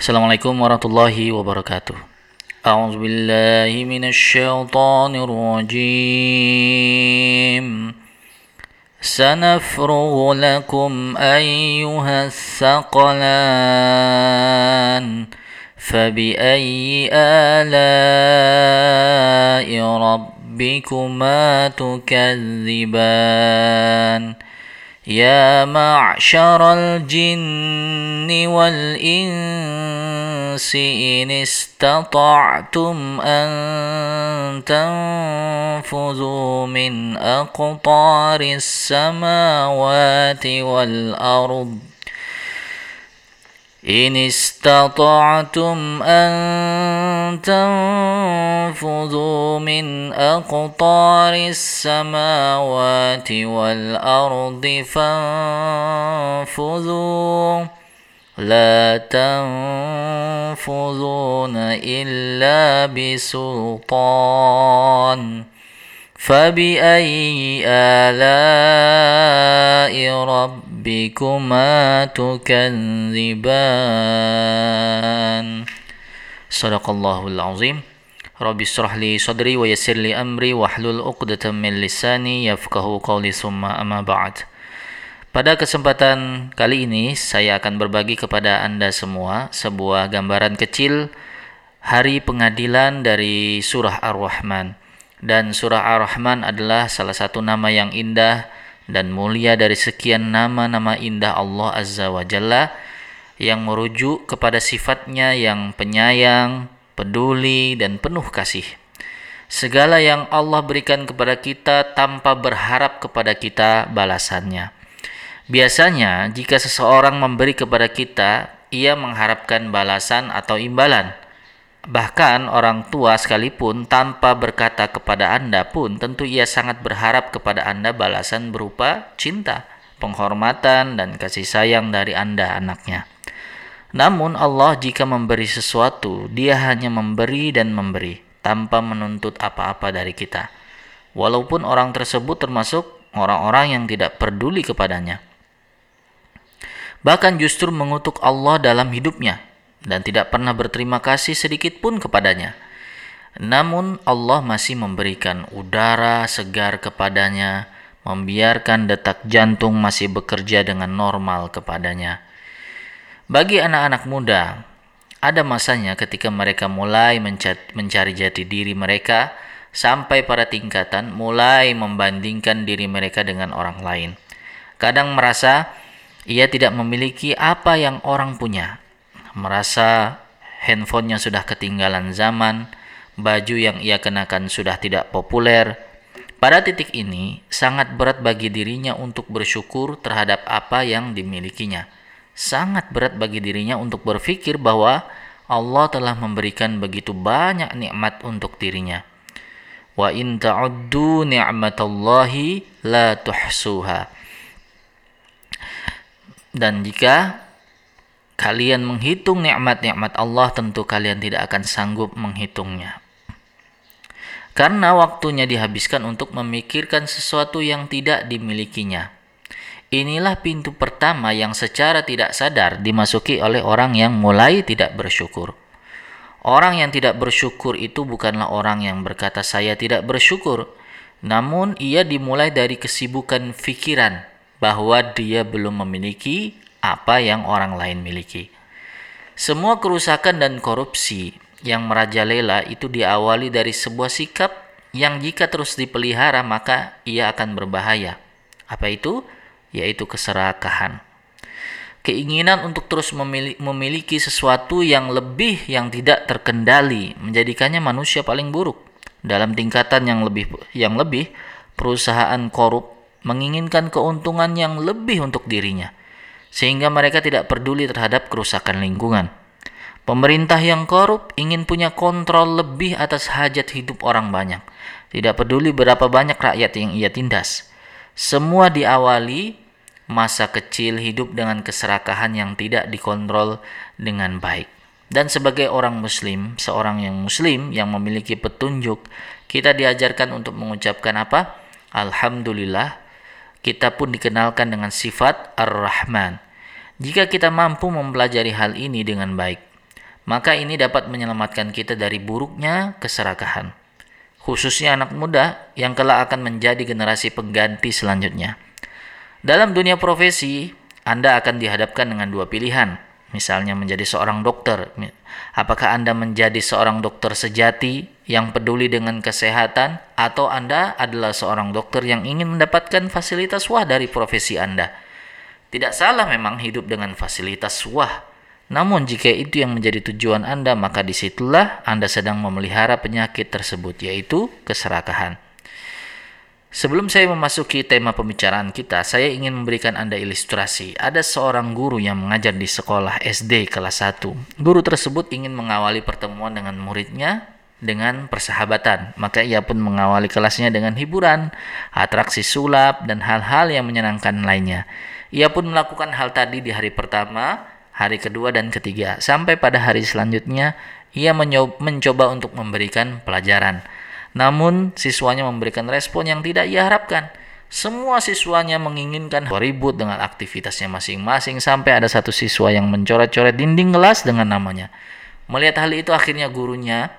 Assalamualaikum warahmatullahi wabarakatuh. أعوذ بالله من الشيطان الرجيم سنفرغ لكم أيها الثقلان فبأي آلاء ربكما تكذبان يا معشر الجن والإنس إن استطعتم أن تنفذوا من أقطار السماوات والأرض إن استطعتم أن تنفذوا من أقطار السماوات والأرض فانفذوا. لا تنفذون إلا بسلطان. فبأي آلاء ربكما تكذبان صدق الله العظيم رب اشرح لي صدري ويسر لي أمري واحلل عقدة من لساني يفقه قولي ثم أما بعد Pada kesempatan kali ini saya akan berbagi kepada Anda semua sebuah gambaran kecil hari pengadilan dari surah Ar-Rahman. Dan surah Ar-Rahman adalah salah satu nama yang indah dan mulia dari sekian nama-nama indah Allah Azza wa Jalla yang merujuk kepada sifatnya yang penyayang, peduli, dan penuh kasih. Segala yang Allah berikan kepada kita tanpa berharap kepada kita balasannya. Biasanya, jika seseorang memberi kepada kita, ia mengharapkan balasan atau imbalan. Bahkan orang tua sekalipun tanpa berkata kepada Anda pun tentu ia sangat berharap kepada Anda balasan berupa cinta, penghormatan, dan kasih sayang dari Anda anaknya. Namun Allah jika memberi sesuatu, dia hanya memberi dan memberi tanpa menuntut apa-apa dari kita. Walaupun orang tersebut termasuk orang-orang yang tidak peduli kepadanya bahkan justru mengutuk Allah dalam hidupnya dan tidak pernah berterima kasih sedikit pun kepadanya. Namun Allah masih memberikan udara segar kepadanya, membiarkan detak jantung masih bekerja dengan normal kepadanya. Bagi anak-anak muda, ada masanya ketika mereka mulai mencari jati diri mereka sampai pada tingkatan mulai membandingkan diri mereka dengan orang lain. Kadang merasa ia tidak memiliki apa yang orang punya. Merasa handphonenya sudah ketinggalan zaman, baju yang ia kenakan sudah tidak populer. Pada titik ini, sangat berat bagi dirinya untuk bersyukur terhadap apa yang dimilikinya. Sangat berat bagi dirinya untuk berpikir bahwa Allah telah memberikan begitu banyak nikmat untuk dirinya. Wa in ta'uddu ni'matallahi la tuhsuha. Dan jika kalian menghitung nikmat-nikmat Allah, tentu kalian tidak akan sanggup menghitungnya. Karena waktunya dihabiskan untuk memikirkan sesuatu yang tidak dimilikinya. Inilah pintu pertama yang secara tidak sadar dimasuki oleh orang yang mulai tidak bersyukur. Orang yang tidak bersyukur itu bukanlah orang yang berkata saya tidak bersyukur, namun ia dimulai dari kesibukan pikiran bahwa dia belum memiliki apa yang orang lain miliki. Semua kerusakan dan korupsi yang merajalela itu diawali dari sebuah sikap yang jika terus dipelihara maka ia akan berbahaya. Apa itu? Yaitu keserakahan. Keinginan untuk terus memiliki sesuatu yang lebih yang tidak terkendali menjadikannya manusia paling buruk. Dalam tingkatan yang lebih yang lebih, perusahaan korup menginginkan keuntungan yang lebih untuk dirinya, sehingga mereka tidak peduli terhadap kerusakan lingkungan. Pemerintah yang korup ingin punya kontrol lebih atas hajat hidup orang banyak, tidak peduli berapa banyak rakyat yang ia tindas. Semua diawali masa kecil hidup dengan keserakahan yang tidak dikontrol dengan baik. Dan sebagai orang muslim, seorang yang muslim yang memiliki petunjuk, kita diajarkan untuk mengucapkan apa? Alhamdulillah kita pun dikenalkan dengan sifat Ar-Rahman. Jika kita mampu mempelajari hal ini dengan baik, maka ini dapat menyelamatkan kita dari buruknya keserakahan. Khususnya anak muda yang kelak akan menjadi generasi pengganti selanjutnya. Dalam dunia profesi, Anda akan dihadapkan dengan dua pilihan. Misalnya menjadi seorang dokter. Apakah Anda menjadi seorang dokter sejati yang peduli dengan kesehatan atau Anda adalah seorang dokter yang ingin mendapatkan fasilitas wah dari profesi Anda? Tidak salah memang hidup dengan fasilitas wah. Namun jika itu yang menjadi tujuan Anda, maka di situlah Anda sedang memelihara penyakit tersebut, yaitu keserakahan. Sebelum saya memasuki tema pembicaraan kita, saya ingin memberikan Anda ilustrasi. Ada seorang guru yang mengajar di sekolah SD kelas 1. Guru tersebut ingin mengawali pertemuan dengan muridnya dengan persahabatan. Maka ia pun mengawali kelasnya dengan hiburan, atraksi sulap, dan hal-hal yang menyenangkan lainnya. Ia pun melakukan hal tadi di hari pertama, hari kedua, dan ketiga. Sampai pada hari selanjutnya, ia mencoba untuk memberikan pelajaran. Namun siswanya memberikan respon yang tidak ia harapkan. Semua siswanya menginginkan ribut dengan aktivitasnya masing-masing sampai ada satu siswa yang mencoret-coret dinding kelas dengan namanya. Melihat hal itu akhirnya gurunya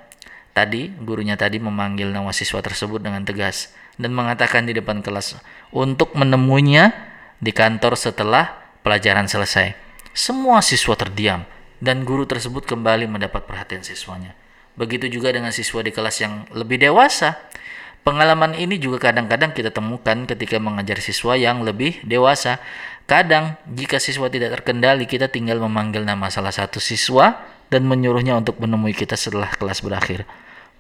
tadi, gurunya tadi memanggil nama siswa tersebut dengan tegas dan mengatakan di depan kelas untuk menemuinya di kantor setelah pelajaran selesai. Semua siswa terdiam dan guru tersebut kembali mendapat perhatian siswanya. Begitu juga dengan siswa di kelas yang lebih dewasa. Pengalaman ini juga kadang-kadang kita temukan ketika mengajar siswa yang lebih dewasa. Kadang, jika siswa tidak terkendali, kita tinggal memanggil nama salah satu siswa dan menyuruhnya untuk menemui kita setelah kelas berakhir.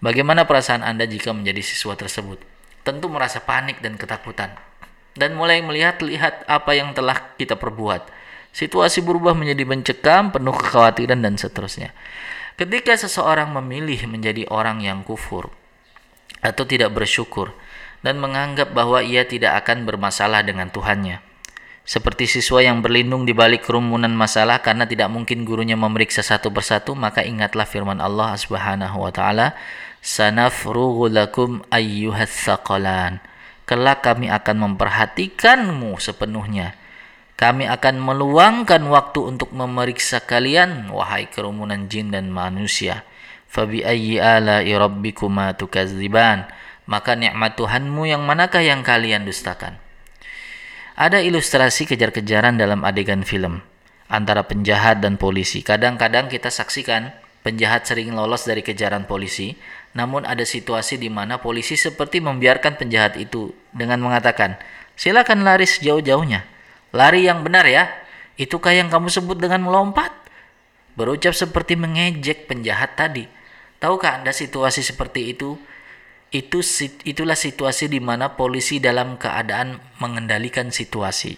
Bagaimana perasaan Anda jika menjadi siswa tersebut? Tentu merasa panik dan ketakutan. Dan mulai melihat-lihat apa yang telah kita perbuat. Situasi berubah menjadi mencekam, penuh kekhawatiran, dan seterusnya. Ketika seseorang memilih menjadi orang yang kufur atau tidak bersyukur dan menganggap bahwa ia tidak akan bermasalah dengan Tuhannya, seperti siswa yang berlindung di balik kerumunan masalah karena tidak mungkin gurunya memeriksa satu persatu, maka ingatlah firman Allah Subhanahu wa taala, "Sanafrughu lakum ayyuhas saqalan." Kelak kami akan memperhatikanmu sepenuhnya kami akan meluangkan waktu untuk memeriksa kalian, wahai kerumunan jin dan manusia. Fabi ayyi ala rabbikuma tukadziban. Maka nikmat Tuhanmu yang manakah yang kalian dustakan? Ada ilustrasi kejar-kejaran dalam adegan film antara penjahat dan polisi. Kadang-kadang kita saksikan penjahat sering lolos dari kejaran polisi, namun ada situasi di mana polisi seperti membiarkan penjahat itu dengan mengatakan, "Silakan lari sejauh-jauhnya." Lari yang benar ya. Itukah yang kamu sebut dengan melompat? Berucap seperti mengejek penjahat tadi. Tahukah Anda situasi seperti itu? Itu itulah situasi di mana polisi dalam keadaan mengendalikan situasi.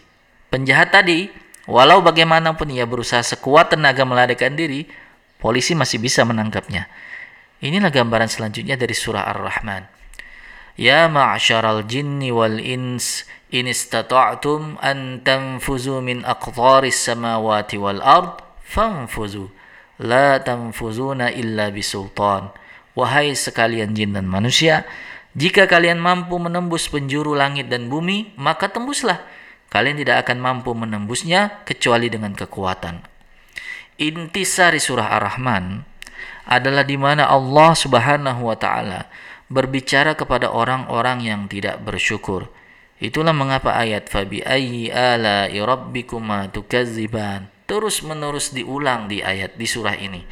Penjahat tadi, walau bagaimanapun ia berusaha sekuat tenaga melarikan diri, polisi masih bisa menangkapnya. Inilah gambaran selanjutnya dari surah Ar-Rahman. Ya ma'asyaral jinni wal ins in istata'tum an tanfuzu min aqtaris samawati wal ard fanfuzu. La tanfuzuna illa bisultan. Wahai sekalian jin dan manusia jika kalian mampu menembus penjuru langit dan bumi maka tembuslah. Kalian tidak akan mampu menembusnya kecuali dengan kekuatan. Intisari surah ar-rahman adalah di mana Allah Subhanahu wa taala berbicara kepada orang-orang yang tidak bersyukur Itulah mengapa ayat fabi ayyi ala rabbikuma tukadziban terus menerus diulang di ayat di surah ini.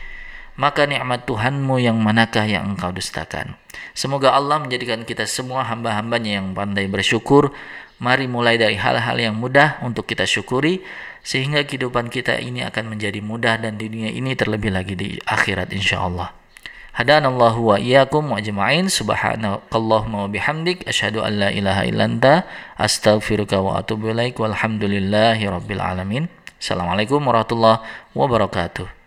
Maka nikmat Tuhanmu yang manakah yang engkau dustakan? Semoga Allah menjadikan kita semua hamba-hambanya yang pandai bersyukur. Mari mulai dari hal-hal yang mudah untuk kita syukuri sehingga kehidupan kita ini akan menjadi mudah dan di dunia ini terlebih lagi di akhirat insyaallah. Hadanallahu wa iyyakum ajma'in. Subhanakallahumma wa bihamdik asyhadu an la ilaha illa anta astaghfiruka wa atubu ilaik. Walhamdulillahi rabbil alamin. Assalamualaikum warahmatullahi wabarakatuh.